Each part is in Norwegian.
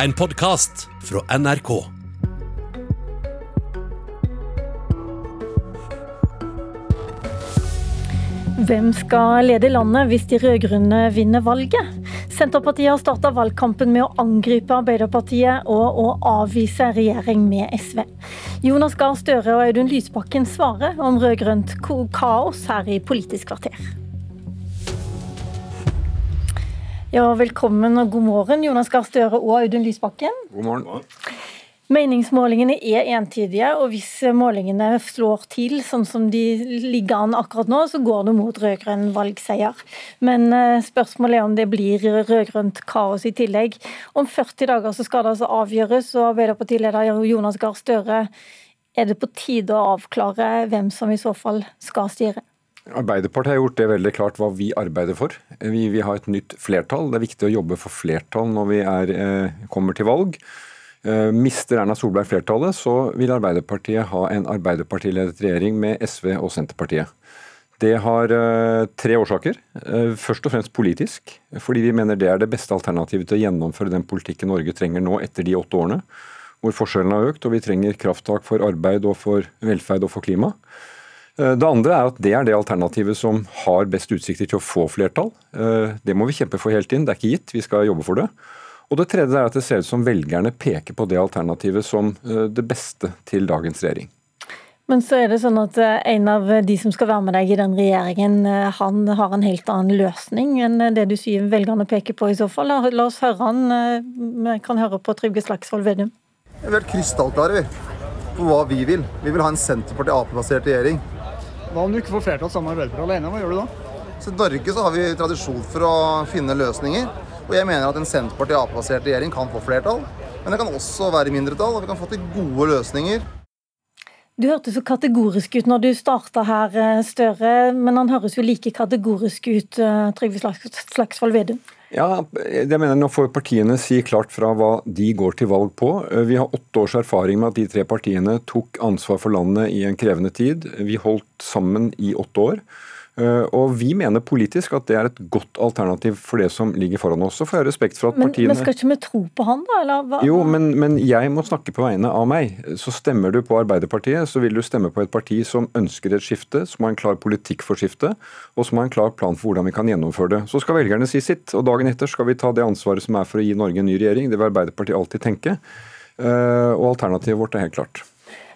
En podkast fra NRK. Hvem skal lede landet hvis de rød-grønne vinner valget? Senterpartiet har starta valgkampen med å angripe Arbeiderpartiet og å avvise regjering med SV. Jonas Gahr Støre og Audun Lysbakken svarer om rød-grønt kaos her i Politisk kvarter. Ja, velkommen og god morgen, Jonas Gahr Støre og Audun Lysbakken. God morgen. Meningsmålingene er entydige, og hvis målingene slår til sånn som de ligger an akkurat nå, så går det mot rød-grønn valgseier. Men eh, spørsmålet er om det blir rød-grønt kaos i tillegg. Om 40 dager så skal det altså avgjøres, og Arbeiderpartileder Jonas Gahr Støre, er det på tide å avklare hvem som i så fall skal styre? Arbeiderpartiet har gjort det veldig klart hva vi arbeider for. Vi vil ha et nytt flertall. Det er viktig å jobbe for flertall når vi er, eh, kommer til valg. Eh, mister Erna Solberg flertallet, så vil Arbeiderpartiet ha en Arbeiderpartiledet regjering med SV og Senterpartiet. Det har uh, tre årsaker. Først og fremst politisk, fordi vi mener det er det beste alternativet til å gjennomføre den politikken Norge trenger nå etter de åtte årene, hvor forskjellene har økt og vi trenger krafttak for arbeid og for velferd og for klima. Uh, det andre er at det er det alternativet som har best utsikter til å få flertall. Det må vi kjempe for helt inn. det er ikke gitt, vi skal jobbe for det. Og Det tredje er at det ser ut som velgerne peker på det alternativet som eh, det beste til dagens regjering. Men så er det sånn at eh, en av de som skal være med deg i den regjeringen, eh, han har en helt annen løsning enn det du sier velgerne peker på i så fall. La oss høre han. Vi kan høre på Trygve Slagsvold Vedum. Vi er helt krystallklare på hva vi vil. Vi vil ha en Senterparti-Ap-basert regjering. Hva om du ikke får flertall sammen med Arbeiderpartiet alene? Hva gjør du da? Så I Norge så har vi tradisjon for å finne løsninger. Og jeg mener at en Senterparti-Ap-basert regjering kan få flertall. Men det kan også være mindretall, og vi kan få til gode løsninger. Du hørtes så kategorisk ut når du starta her, Støre. Men han høres jo like kategorisk ut, eh, Trygve Slagsvold Vedum. Ja, jeg mener Nå får partiene si klart fra hva de går til valg på. Eh, vi har åtte års erfaring med at de tre partiene tok ansvar for landet i en krevende tid. Vi holdt sammen i åtte år. Eh, og Vi mener politisk at det er et godt alternativ for det som ligger foran oss. Så får jeg respekt for at men, partiene... Men skal ikke vi tro på han, da? Eller hva? Jo, men, men, jeg må snakke på vegne av meg. Så stemmer du på Arbeiderpartiet, så vil du stemme på et parti som ønsker et skifte, som har en klar politikk for skifte, og som har en klar plan for hvordan vi kan gjennomføre det. Så skal velgerne si sitt, og dagen etter skal vi ta det ansvaret som er for å gi Norge en ny regjering. Det vil Arbeiderpartiet alltid tenke. Eh, og alternativet vårt er helt klart.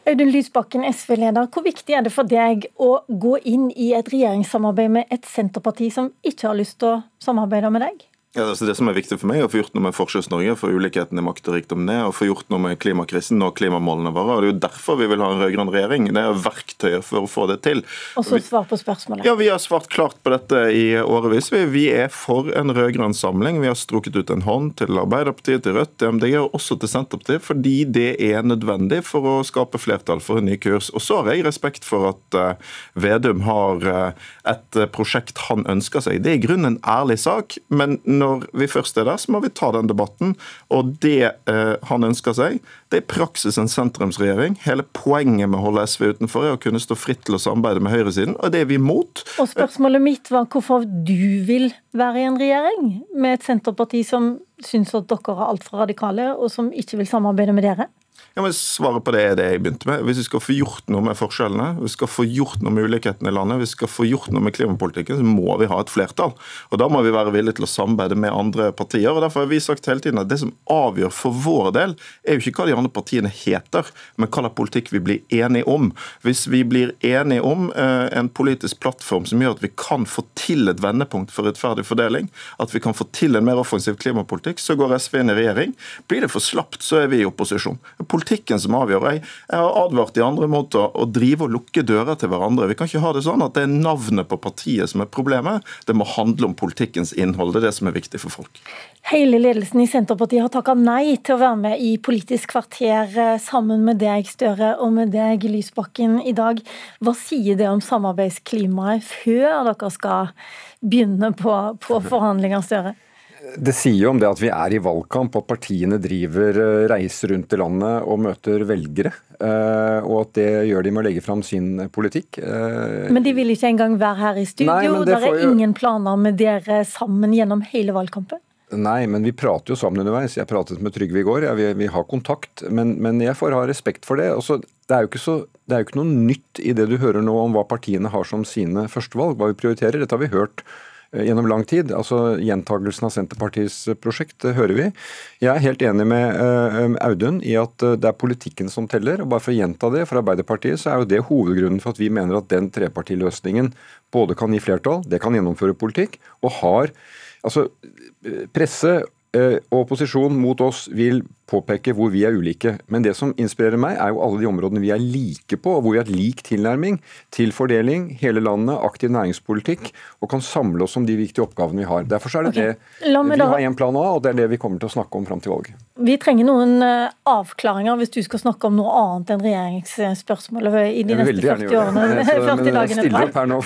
Audun Lysbakken, SV-leder. Hvor viktig er det for deg å gå inn i et regjeringssamarbeid med et Senterparti som ikke har lyst til å samarbeide med deg? Ja, altså Det som er viktig for meg, er å få gjort noe med Forskjells-Norge, få ulikheten i makt og rikdom ned, og få gjort noe med klimakrisen og klimamålene våre. og Det er jo derfor vi vil ha en rød-grønn regjering. Det er verktøyet for å få det til. Og så svar på spørsmålet. Ja, Vi har svart klart på dette i årevis. Vi er for en rød-grønn samling. Vi har strukket ut en hånd til Arbeiderpartiet, til Rødt, til MDG og også til Senterpartiet, fordi det er nødvendig for å skape flertall for en ny kurs. Og så har jeg respekt for at uh, Vedum har uh, et prosjekt han ønsker seg. Det er i grunnen en ærlig sak. men når når vi først er der, så må vi ta den debatten. Og det eh, han ønsker seg, det er i praksis en sentrumsregjering. Hele poenget med å holde SV utenfor er å kunne stå fritt til å samarbeide med høyresiden, og det er vi imot. Og spørsmålet mitt var hvorfor du vil være i en regjering med et Senterparti som syns at dere er altfor radikale, og som ikke vil samarbeide med dere? Ja, men Svaret på det er det jeg begynte med. Hvis vi skal få gjort noe med forskjellene, vi skal få gjort noe med ulikhetene i landet, vi skal få gjort noe med klimapolitikken, så må vi ha et flertall. Og Da må vi være villige til å samarbeide med andre partier. og Derfor har vi sagt hele tiden at det som avgjør for vår del, er jo ikke hva de andre partiene heter, men hva slags politikk vi blir enige om. Hvis vi blir enige om eh, en politisk plattform som gjør at vi kan få til et vendepunkt for rettferdig fordeling, at vi kan få til en mer offensiv klimapolitikk, så går SV inn i regjering. Blir det for slapt, så er vi i opposisjon. Politikk politikken som avgjør. Jeg, jeg har advart de andre mot å, å, drive og lukke dører til hverandre. Vi kan ikke ha det sånn at det er navnet på partiet som er problemet. Det må handle om politikkens innhold. Det er det som er viktig for folk. Hele ledelsen i Senterpartiet har takka nei til å være med i Politisk kvarter eh, sammen med deg, Støre, og med deg, Lysbakken, i dag. Hva sier det om samarbeidsklimaet før dere skal begynne på, på forhandlinger, Støre? Det sier jo om det at vi er i valgkamp, at partiene driver eh, reiser rundt i landet og møter velgere. Eh, og at det gjør de med å legge fram sin politikk. Eh, men de vil ikke engang være her i studio? Nei, det er jo... ingen planer med dere sammen gjennom hele valgkampen? Nei, men vi prater jo sammen underveis. Jeg pratet med Trygve i går. Ja, vi, vi, har kontakt, men, men, jeg får ha respekt for det. Også, det, er så, det er jo ikke noe nytt i det du hører nå om hva partiene har som sine førstevalg, hva vi prioriterer. Dette har vi hørt gjennom lang tid. Altså Gjentagelsen av Senterpartiets eh, prosjekt det hører vi. Jeg er helt enig med Audun i at det er politikken som teller. og bare For å gjenta det, for Arbeiderpartiet så er jo det hovedgrunnen for at vi mener at den trepartiløsningen både kan gi flertall, det kan gjennomføre politikk, og har altså Presse Eh, og opposisjon mot oss vil påpeke hvor vi er ulike. Men det som inspirerer meg, er jo alle de områdene vi er like på, og hvor vi har lik tilnærming til fordeling, hele landet, aktiv næringspolitikk, og kan samle oss om de viktige oppgavene vi har. Derfor er det okay. det vi da... har en plan A, og det er det vi kommer til å snakke om fram til valget. Vi trenger noen uh, avklaringer hvis du skal snakke om noe annet enn regjeringsspørsmålet i de neste 40 årene. 40 jeg Stiller opp her nå.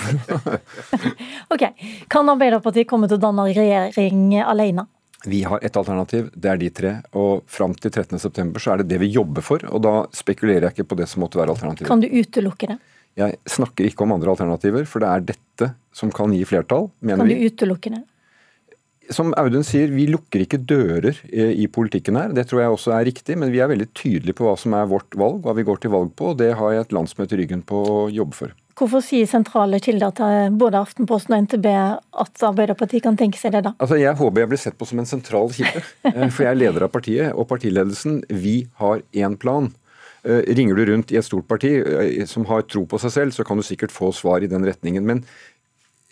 ok. Kan Arbeiderpartiet komme til å danne regjering alene? Vi har ett alternativ, det er de tre. Og fram til 13.9 så er det det vi jobber for. Og da spekulerer jeg ikke på det som måtte være alternativet. Kan du utelukke det? Jeg snakker ikke om andre alternativer, for det er dette som kan gi flertall, mener vi. Kan du utelukke det? Som Audun sier, vi lukker ikke dører i politikken her. Det tror jeg også er riktig, men vi er veldig tydelige på hva som er vårt valg, hva vi går til valg på. og Det har jeg et landsmøte i ryggen på å jobbe for. Hvorfor sier sentrale kilder til både Aftenposten og NTB at Arbeiderpartiet kan tenke seg det, da? Altså, Jeg håper jeg blir sett på som en sentral kilde, eh, for jeg er leder av partiet. Og partiledelsen, vi har én plan. Eh, ringer du rundt i et stort parti eh, som har tro på seg selv, så kan du sikkert få svar i den retningen. Men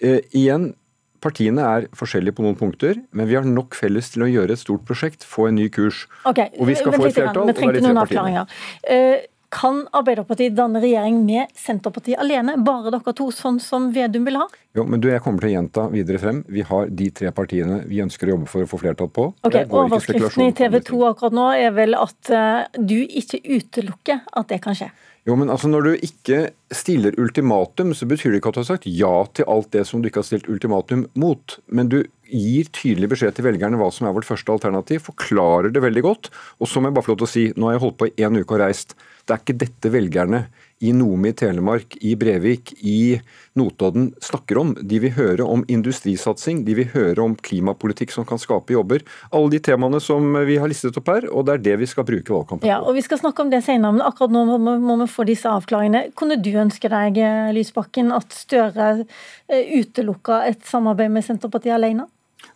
uh, igjen, partiene er forskjellige på noen punkter, men vi har nok felles til å gjøre et stort prosjekt, få en ny kurs. Okay, og vi skal få et flertall. Vi trengte noen avklaringer. Uh, kan Arbeiderpartiet danne regjering med Senterpartiet alene, bare dere to, sånn som Vedum vil ha? Jo, men du, Jeg kommer til å gjenta videre frem. Vi har de tre partiene vi ønsker å jobbe for å få flertall på. Ok, Overskriften i TV 2 akkurat nå er vel at uh, du ikke utelukker at det kan skje? Jo, men altså Når du ikke stiller ultimatum, så betyr det ikke at du har sagt ja til alt det som du ikke har stilt ultimatum mot. Men du gir tydelig beskjed til velgerne hva som er vårt første alternativ, forklarer det veldig godt. Og så må jeg bare få lov til å si, nå har jeg holdt på i én uke og reist. Det er ikke dette velgerne i Nome i Telemark, i Brevik, i Notodden snakker om. De vil høre om industrisatsing, de vil høre om klimapolitikk som kan skape jobber. Alle de temaene som vi har listet opp her, og det er det vi skal bruke valgkampen på. Ja, og Vi skal snakke om det senere, men akkurat nå må vi få disse avklaringene. Kunne du ønske deg, Lysbakken, at Støre eh, utelukka et samarbeid med Senterpartiet alene?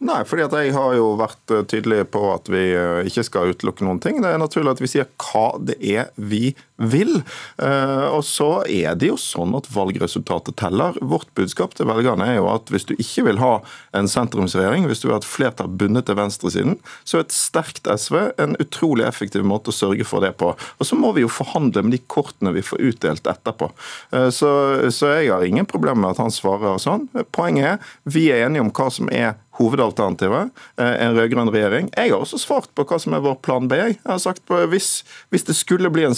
Nei, fordi at jeg har jo vært eh, tydelig på at vi eh, ikke skal utelukke noen ting. Det er naturlig at vi sier hva det er vi vil. Eh, og så er det jo sånn at valgresultatet teller. Vårt budskap til velgerne er jo at hvis du ikke vil ha en sentrumsregjering, hvis du vil ha et flertall bundet til venstresiden, så er et sterkt SV en utrolig effektiv måte å sørge for det på. Og så må vi jo forhandle med de kortene vi får utdelt etterpå. Så, så jeg har ingen problemer med at han svarer sånn. Poenget er vi er enige om hva som er hovedalternativet, eh, en rød-grønn regjering. Jeg har også svart på hva som er vår plan B. Jeg har sagt på, hvis, hvis det skulle bli en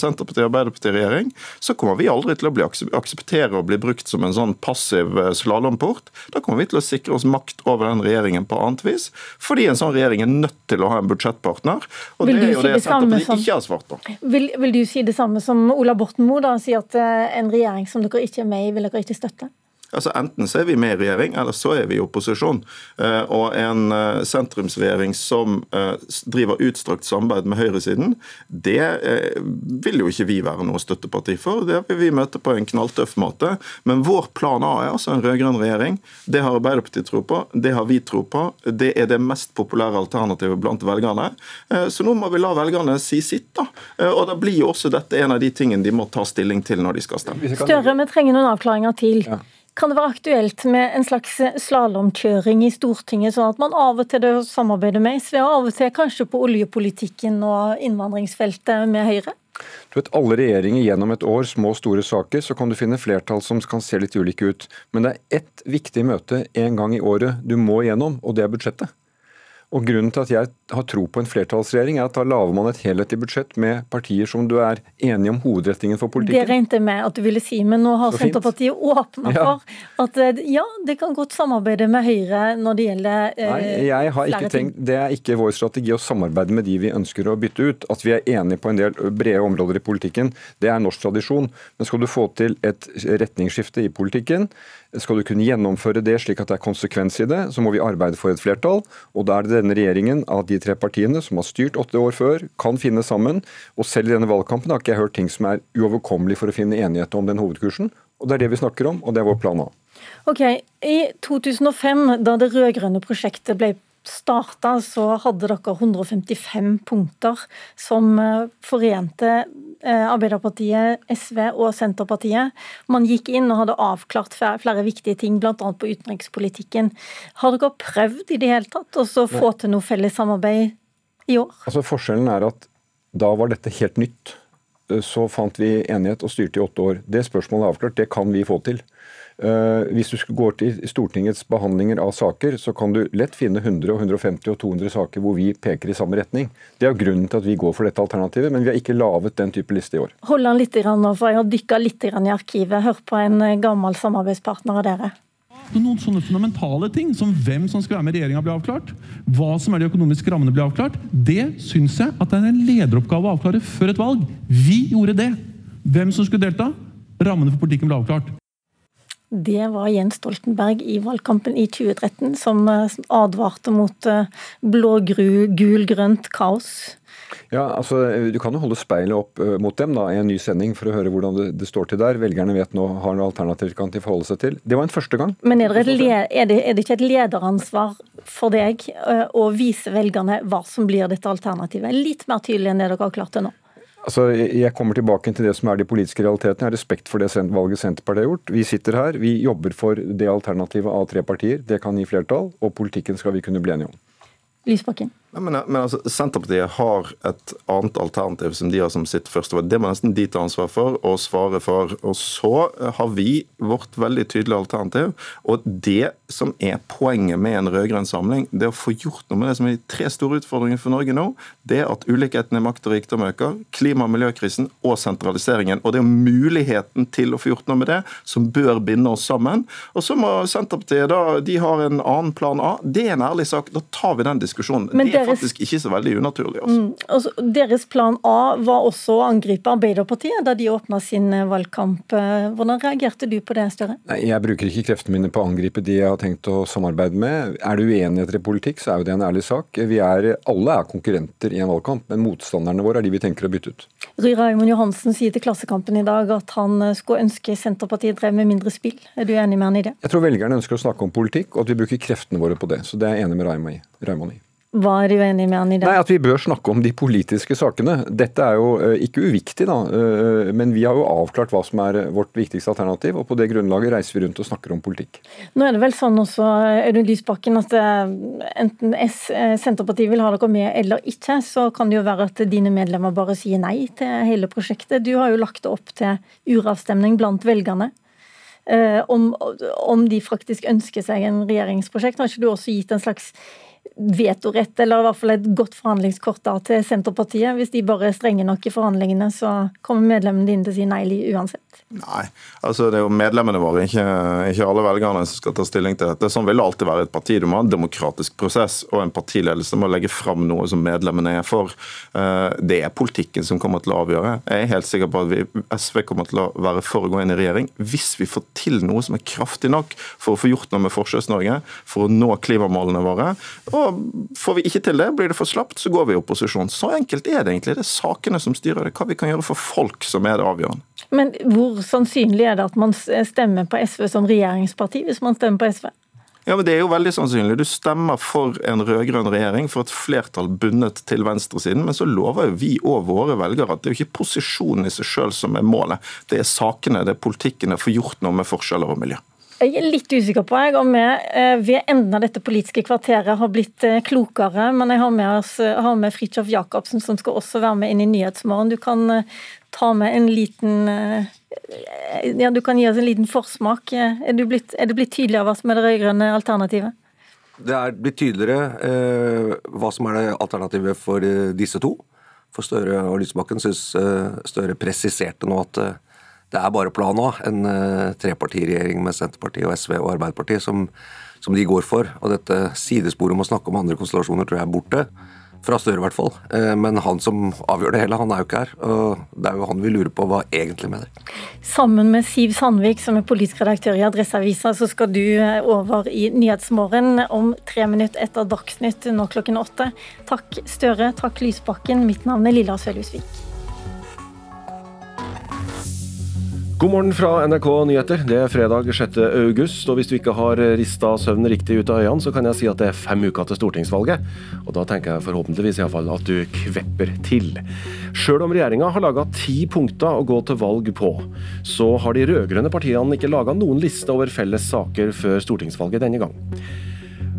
Senterparti-Arbeiderparti-regjering, så kommer vi aldri til å bli akseptere å bli brukt som en sånn passiv eh, slalåmport. Da kommer vi til å sikre oss makt over den regjeringen på annet vis, fordi en sånn regjering er nødt til å ha en budsjettpartner. Og det er jo si det, det Senterpartiet som, ikke har svart på. Vil, vil, du si det samme som Ola Borten Moe, da, si at eh, en regjering som dere ikke er med i, vil dere ikke støtte? Altså Enten så er vi med i regjering, eller så er vi i opposisjon. Eh, og en eh, sentrumsregjering som eh, driver utstrakt samarbeid med høyresiden, det vil jo ikke vi være noe støtteparti for. Det vil vi møte på en knalltøff måte. Men vår plan A er altså en rød-grønn regjering. Det har Arbeiderpartiet tro på, det har vi tro på. Det er det mest populære alternativet blant velgerne. Så nå må vi la velgerne si sitt, da. Og da blir jo også dette en av de tingene de må ta stilling til når de skal stemme. Større, vi trenger noen avklaringer til. Ja. Kan det være aktuelt med en slags slalåmkjøring i Stortinget, sånn at man av og til samarbeider med SV, og av og til kanskje på oljepolitikken og innvandringsfeltet med Høyre? Du vet, Alle regjeringer gjennom et år, små og store saker, så kan du finne flertall som kan se litt ulike ut. Men det er ett viktig møte en gang i året du må gjennom, og det er budsjettet. Og Grunnen til at jeg har tro på en flertallsregjering, er at da lager man et helhetlig budsjett med partier som du er enige om hovedretningen for politikken. Det regnet jeg med at du ville si, men nå har Senterpartiet åpna ja. for at eh, ja, det kan godt samarbeide med Høyre når det gjelder eh, Nei, jeg har ikke tenkt, Det er ikke vår strategi å samarbeide med de vi ønsker å bytte ut. At vi er enige på en del brede områder i politikken, det er norsk tradisjon. Men skal du få til et retningsskifte i politikken, Skal du kunne gjennomføre det slik at det er konsekvens i det, så må vi arbeide for et flertall. Og da er det denne regjeringen av de tre partiene som har styrt åtte år før, kan finne sammen. Og selv i denne valgkampen har ikke jeg hørt ting som er uoverkommelig for å finne enighet om den hovedkursen. Og det er det vi snakker om, og det er vår plan A. Ok, I 2005, da det rød-grønne prosjektet ble starta, så hadde dere 155 punkter som eh, forente Arbeiderpartiet, SV og Senterpartiet. Man gikk inn og hadde avklart flere viktige ting, bl.a. på utenrikspolitikken. Har dere prøvd i det hele tatt å få til noe felles samarbeid i år? Altså Forskjellen er at da var dette helt nytt. Så fant vi enighet og styrte i åtte år. Det spørsmålet er avklart, det kan vi få til. Eh, hvis du går til Stortingets behandlinger av saker, så kan du lett finne 100, 150 og 200 saker hvor vi peker i samme retning. Det er grunnen til at vi går for dette alternativet, men vi har ikke laget den type liste i år. Hold an litt nå, for jeg har dykka litt i arkivet. Hør på en eh, gammel samarbeidspartner av dere. Noen sånne fundamentale ting som hvem som skal være med i regjeringa, blir avklart. Hva som er de økonomiske rammene, blir avklart. Det syns jeg at det er en lederoppgave å avklare før et valg. Vi gjorde det. Hvem som skulle delta. Rammene for politikken ble avklart. Det var Jens Stoltenberg i valgkampen i 2013 som eh, advarte mot eh, blå-gul-grønt kaos. Ja, altså Du kan jo holde speilet opp eh, mot dem da, i en ny sending for å høre hvordan det, det står til der. Velgerne vet nå har noe alternativer kan de forholde seg til. Det var en første gang. Men er det, er, det, er det, ikke et lederansvar for deg å vise velgerne hva som blir dette alternativet? Litt mer tydelig enn det dere har klart til nå? Altså, Jeg kommer tilbake til det som er de politiske realitetene. Jeg har respekt for det valget Senterpartiet har gjort. Vi sitter her, vi jobber for det alternativet av tre partier. Det kan gi flertall, og politikken skal vi kunne bli enige om. Lysbakken. Ja, men, men altså, Senterpartiet har et annet alternativ som de har som sitt første valg. Det må nesten de ta ansvar for og svare for. Og så har vi vårt veldig tydelige alternativ. Og det som er poenget med en rød-grønn samling, det er å få gjort noe med det som er de tre store utfordringene for Norge nå. Det er at ulikheten i makt og rikdom øker, klima- og miljøkrisen og sentraliseringen. Og det er muligheten til å få gjort noe med det som bør binde oss sammen. Og så må Senterpartiet da, de har en annen plan A. Det er en ærlig sak. Da tar vi den diskusjonen. Men det deres, faktisk ikke så veldig unaturlig. også. Mm, altså, deres plan A var også å angripe Arbeiderpartiet da de åpna sin eh, valgkamp. Eh, hvordan reagerte du på det, Støre? Nei, Jeg bruker ikke kreftene mine på å angripe de jeg har tenkt å samarbeide med. Er det uenigheter i politikk, så er jo det en ærlig sak. Vi er, alle er konkurrenter i en valgkamp, men motstanderne våre er de vi tenker å bytte ut. Ry Raymond Johansen sier til Klassekampen i dag at han eh, skulle ønske Senterpartiet drev med mindre spill. Er du enig med han i det? Jeg tror velgerne ønsker å snakke om politikk, og at vi bruker kreftene våre på det. Så det er jeg enig med Raymond i. Hva er du enig med han i det? Nei, At vi bør snakke om de politiske sakene. Dette er jo uh, ikke uviktig, da. Uh, men vi har jo avklart hva som er vårt viktigste alternativ, og på det grunnlaget reiser vi rundt og snakker om politikk. Nå er det vel sånn også, Audun Lysbakken, at enten S, Senterpartiet vil ha dere med eller ikke, så kan det jo være at dine medlemmer bare sier nei til hele prosjektet. Du har jo lagt det opp til uravstemning blant velgerne. Om, om de faktisk ønsker seg en regjeringsprosjekt. Har ikke du også gitt en slags vetorett, eller i hvert fall et godt forhandlingskort da, til Senterpartiet. Hvis de bare er strenge nok i forhandlingene, så kommer medlemmene dine til å si nei uansett. Nei, altså det er jo medlemmene våre, ikke, ikke, alle velgerne som skal ta stilling til dette. Sånn vil det alltid være et parti. Du må ha en demokratisk prosess, og en partiledelse må legge fram noe som medlemmene er for. Eh, det er politikken som kommer til å avgjøre. Jeg er helt sikker på at vi, SV kommer til å være for å gå inn i regjering hvis vi får til noe som er kraftig nok for å få gjort noe med Forskjells-Norge, for å nå klimamålene våre. Og Får vi ikke til det, blir det for slapt, så går vi i opposisjon. Så enkelt er det egentlig. Det er sakene som styrer det. Hva vi kan gjøre for folk som er det avgjørende. Men hvor sannsynlig er det at man stemmer på SV som regjeringsparti, hvis man stemmer på SV? Ja, men Det er jo veldig sannsynlig. Du stemmer for en rød-grønn regjering, for et flertall bundet til venstresiden, men så lover jo vi og våre velgere at det er jo ikke posisjonen i seg sjøl som er målet. Det er sakene, det er politikken, er få gjort noe med forskjeller og miljø. Jeg er litt usikker på jeg, om vi eh, ved enden av dette politiske kvarteret har blitt eh, klokere. Men jeg har med, oss, eh, har med Fridtjof Jacobsen, som skal også være med inn i Nyhetsmorgen. Du kan ta med en liten ja, Du kan gi oss en liten forsmak. Er, blitt, er det blitt tydeligere hva som er det rød-grønne alternativet? Det er blitt tydeligere eh, hva som er det alternativet for disse to. For Støre og Lysbakken syns eh, Støre presiserte nå at eh, det er bare plan A, en uh, trepartiregjering med Senterpartiet og SV og Arbeiderpartiet, som, som, de går for. Og dette sidesporet om å snakke om andre konstellasjoner tror jeg er borte. fra Støre, i hvert fall. Eh, men han som avgjør det hele, han er jo ikke her. Og det er jo han vi lurer på hva egentlig mener. Sammen med Siv Sandvik, som er politisk redaktør i Adresseavisa, så skal du eh, over i Nyhetsmorgen om tre minutter etter Dagsnytt nå klokken åtte. Takk Støre, takk Lysbakken. Mitt navn er Lilla Sølhusvik. God morgen fra NRK Nyheter. Det er fredag 6. august, og hvis du ikke har rista søvnen riktig ut av øynene, så kan jeg si at det er fem uker til stortingsvalget. Og da tenker jeg forhåpentligvis i fall at du kvepper til. Sjøl om regjeringa har laga ti punkter å gå til valg på, så har de rød-grønne partiene ikke laga noen liste over felles saker før stortingsvalget denne gang.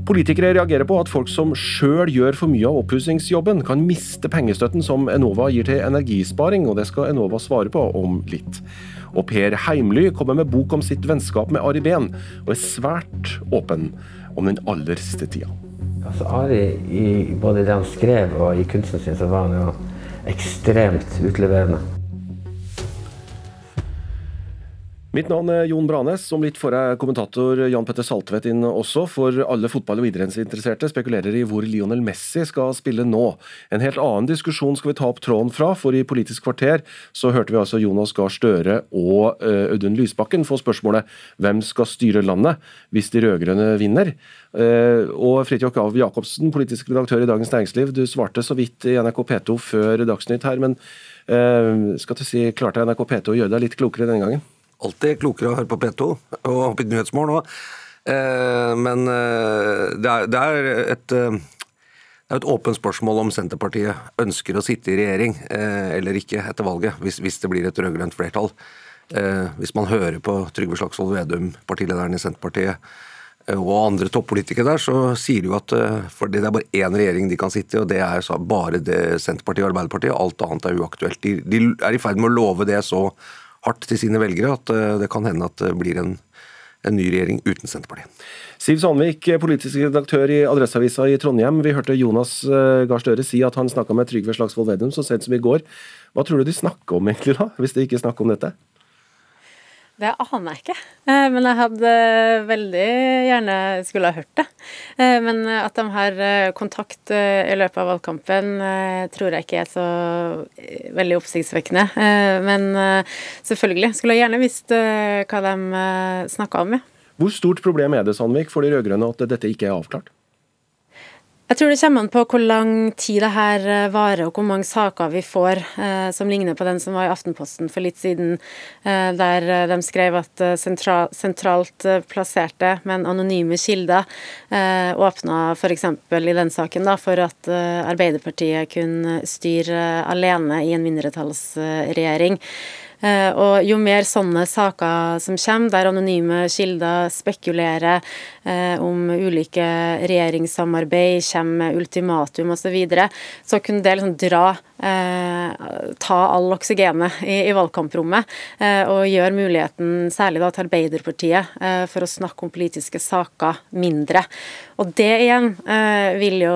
Politikere reagerer på at folk som sjøl gjør for mye av oppussingsjobben, kan miste pengestøtten som Enova gir til energisparing, og det skal Enova svare på om litt. Og Per Heimly kommer med bok om sitt vennskap med Ari Behn, og er svært åpen om den aller siste tida. Altså Ari, i både det han skrev og i kunsten sin, så var han jo ekstremt utleverende. Mitt navn er Jon Branes. Om litt får jeg kommentator Jan Petter Saltvedt inn også, for alle fotball- og idrettsinteresserte spekulerer i hvor Lionel Messi skal spille nå. En helt annen diskusjon skal vi ta opp tråden fra, for i Politisk kvarter så hørte vi altså Jonas Gahr Støre og uh, Audun Lysbakken få spørsmålet hvem skal styre landet hvis de rød-grønne vinner. Uh, og Fridtjof Gav Jacobsen, politisk redaktør i Dagens Næringsliv, du svarte så vidt i NRK P2 før Dagsnytt her, men uh, skal du si, klarte NRK P2 å gjøre deg litt klokere denne gangen? Alltid klokere å høre på P2 og hoppe i Nyhetsmorgen òg. Eh, men eh, det er, et eh, det er et åpent spørsmål om Senterpartiet ønsker å sitte i regjering eller ikke etter valget, hvis, hvis det blir et rød-grønt flertall. Hvis man hører på Trygve Slagsvold Vedum, partilederen i Senterpartiet, og andre toppolitikere der, så sier de jo at for det er bare én regjering de kan sitte i, og det er bare det Senterpartiet og Arbeiderpartiet. Alt annet er uaktuelt. De, de er i ferd med å love det så hardt til sine velgere at eh, det kan hende at det blir en, en ny regjering uten Senterpartiet. Siv Sandvik, politisk redaktør i Adresseavisa i Trondheim. Vi hørte Jonas eh, Gahr Støre si at han snakka med Trygve Slagsvold Vedum så sent som i går. Hva tror du de snakker om egentlig da, hvis de ikke snakker om dette? Det aner jeg ikke, eh, men jeg hadde veldig gjerne skulle ha hørt det. Eh, men at de har eh, kontakt i løpet av valgkampen, tror jeg ikke er så veldig oppsiktsvekkende. Men selvfølgelig skulle jeg gjerne visst hva de snakka om, ja. Hvor stort problem er det Sandvik, for de rød-grønne at dette ikke er avklart? Jeg tror det kommer an på hvor lang tid det her eh, varer, og hvor mange saker vi får eh, som ligner på den som var i Aftenposten for litt siden, eh, der eh, de skrev at eh, sentral, sentralt plasserte, men anonyme kilder eh, åpna f.eks. i den saken da, for at Arbeiderpartiet kunne styre alene i en mindretallsregjering. Eh, og jo mer sånne saker som kommer, der anonyme kilder spekulerer eh, om ulike regjeringssamarbeid, kommer med ultimatum osv., så, videre, så kunne det liksom dra Eh, ta all oksygenet i, i valgkamprommet eh, og gjøre muligheten, særlig da til Arbeiderpartiet, eh, for å snakke om politiske saker mindre. Og Det igjen vil jo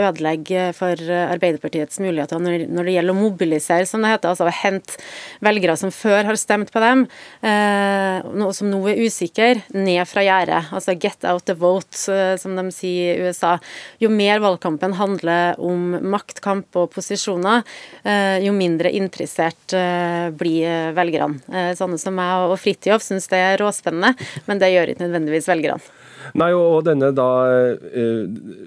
ødelegge for Arbeiderpartiets muligheter når, når, det gjelder å mobilisere, som det heter. altså Å hente velgere som før har stemt på dem, noe som nå er usikker, ned fra gjerdet. Altså get out the vote, som de sier i USA. Jo mer valgkampen handler om maktkamp og posisjoner, eh, jo mindre interessert eh, blir eh, velgerne. Sånne som meg og Fridtjof syns det er råspennende, men det gjør ikke nødvendigvis velgerne. Nei, og denne da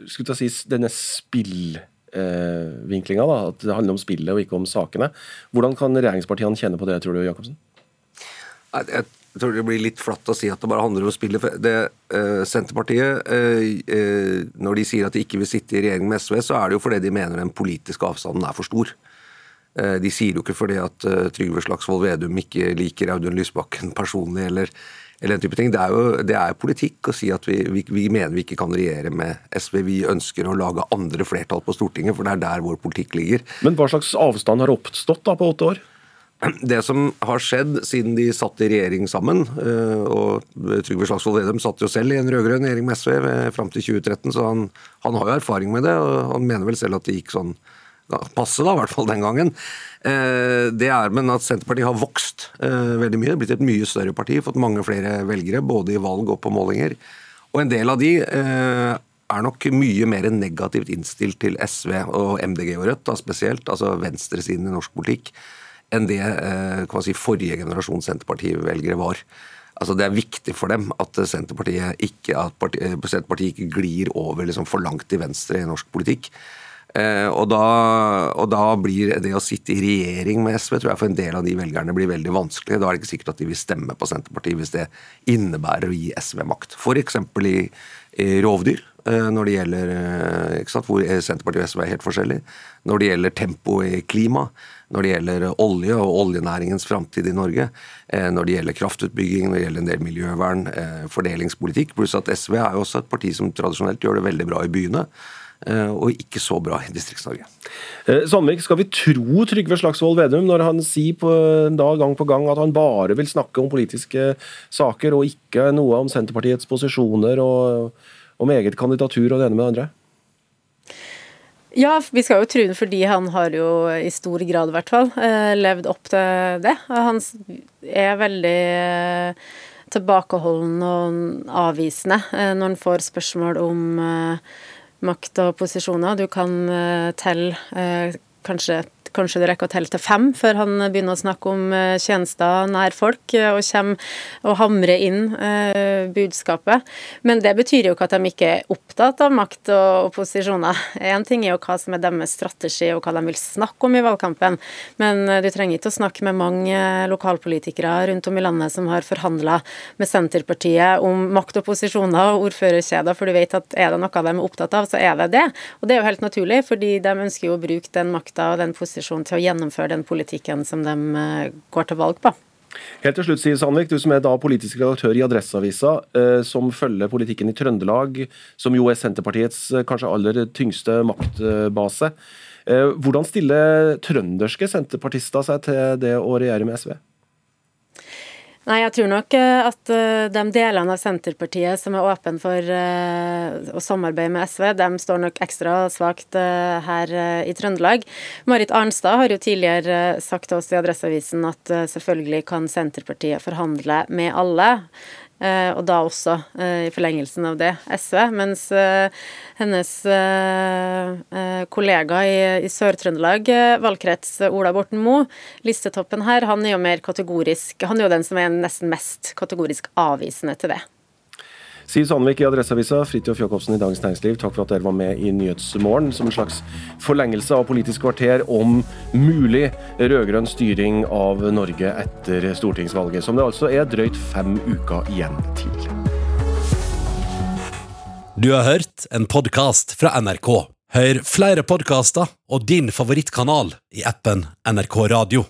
skulle jeg si, denne spillvinklinga, da, at det handler om spillet og ikke om sakene. Hvordan kan regjeringspartiene kjenne på det, tror du, Jacobsen? Jeg tror det blir litt flatt å si at det bare handler om spillet. Det, eh, Senterpartiet, eh, uh, når de sier at de ikke vil sitte i regjering med SV, så er det jo fordi de mener den politiske avstanden er for stor. De sier jo ikke fordi at Trygve Slagsvold Vedum ikke liker Audun Lysbakken personlig, eller, eller den type ting. Det er jo det er politikk å si at vi, vi, vi, mener vi ikke kan regjere med SV. Vi ønsker å lage andre flertall på Stortinget, for det er der vår politikk ligger. Men hva slags avstand har oppstått da på åtte år? Det som har skjedd siden de satt i regjering sammen, eh, og Trygve Slagsvold Vedum satt jo selv i en rød-grønn regjering med SV fram til 2013, så han, han, har jo erfaring med det. og Han mener vel selv at det gikk sånn passe, da, i hvert fall den gangen. Eh, det er men at Senterpartiet har vokst eh, veldig mye, blitt et mye større parti, fått mange flere velgere, både i valg og på målinger. Og en del av de er nok mye mer negativt innstilt til SV og MDG og Rødt, da spesielt, altså venstresiden i norsk politikk, enn det eh, si, forrige generasjon Senterparti-velgere var. Altså Det er viktig for dem at Senterpartiet ikke, at parti, Senterpartiet ikke glir over liksom for langt til venstre i norsk politikk. Eh, og, da, og, da, blir det å sitte i regjering med SV tror jeg for en del av de velgerne blir veldig vanskelig. Da er det ikke sikkert at de vil stemme på Senterpartiet hvis det innebærer å gi SV makt. F.eks. i, i rovdyr, eh, når det gjelder eh, sant, hvor Senterpartiet og SV er helt forskjellige. Når det gjelder tempo i klima, når det gjelder olje og oljenæringens framtid i Norge, når det gjelder kraftutbygging, når det gjelder en del miljøvern, fordelingspolitikk. Pluss at SV er jo også et parti som tradisjonelt gjør det veldig bra i byene. Eh, og ikke så bra i Distrikts-Norge. Eh, Sandvik, skal vi tro Trygve Slagsvold Vedum når han sier på, da, gang på gang at han bare vil snakke om politiske saker, og ikke noe om Senterpartiets posisjoner og om eget kandidatur og det ene med det andre? Ja, vi skal jo tro det fordi han har jo i stor grad, i hvert fall, eh, levd opp til det. Han er veldig tilbakeholden og avvisende når han får spørsmål om makt og posisjoner. Du kan uh, telle uh, kanskje kanskje det rekker å telle til fem før han begynner å snakke om eh, tjenester nær folk, eh, og kommer og hamrer inn eh, budskapet. Men det betyr jo ikke at de ikke er opptatt av makt og posisjoner. Én ting er jo hva som er deres strategi og hva de vil snakke om i valgkampen, men du trenger ikke å snakke med mange lokalpolitikere rundt om i landet som har forhandla med Senterpartiet om makt og posisjoner og ordførerkjeder, for du vet at er det noe de er opptatt av, så er det det. Og det er jo helt naturlig, fordi de ønsker jo å bruke den makta og den posisjonen posisjon til å gjennomføre den politikken som de eh, går til valg på. Helt til slutt, Siv Sandvik, du som er da politisk redaktør i Adresseavisa, eh, som følger politikken i Trøndelag, som jo er Senterpartiets eh, kanskje aller tyngste maktbase. Hvordan stiller trønderske senterpartister seg til det å regjere med SV? Nei, jeg tror nok eh, at eh, de delene av Senterpartiet som er åpne for eh, å samarbeide med SV, de står nok ekstra svakt her i Trøndelag. Marit Arnstad har jo tidligere sagt til oss i Adresseavisen at selvfølgelig kan Senterpartiet forhandle med alle. Eh, og da også eh, i forlengelsen av det SV. Mens eh, hennes kollega i, Sør-Trøndelag valgkrets, Ola Borten Moe, listetoppen her, han er jo mer kategorisk Han er jo den som er nesten mest kategorisk avvisende til det. Siv Sandvik i Adresseavisa, Fridtjof Jacobsen i Dagens Næringsliv, takk for at dere var med i Nyhetsmorgen som en slags forlengelse av Politisk kvarter om mulig rød-grønn styring av Norge etter stortingsvalget, som det altså er drøyt fem uker igjen til. Du har hørt en podkast fra NRK. Hør flere podkaster og din favorittkanal i appen NRK Radio.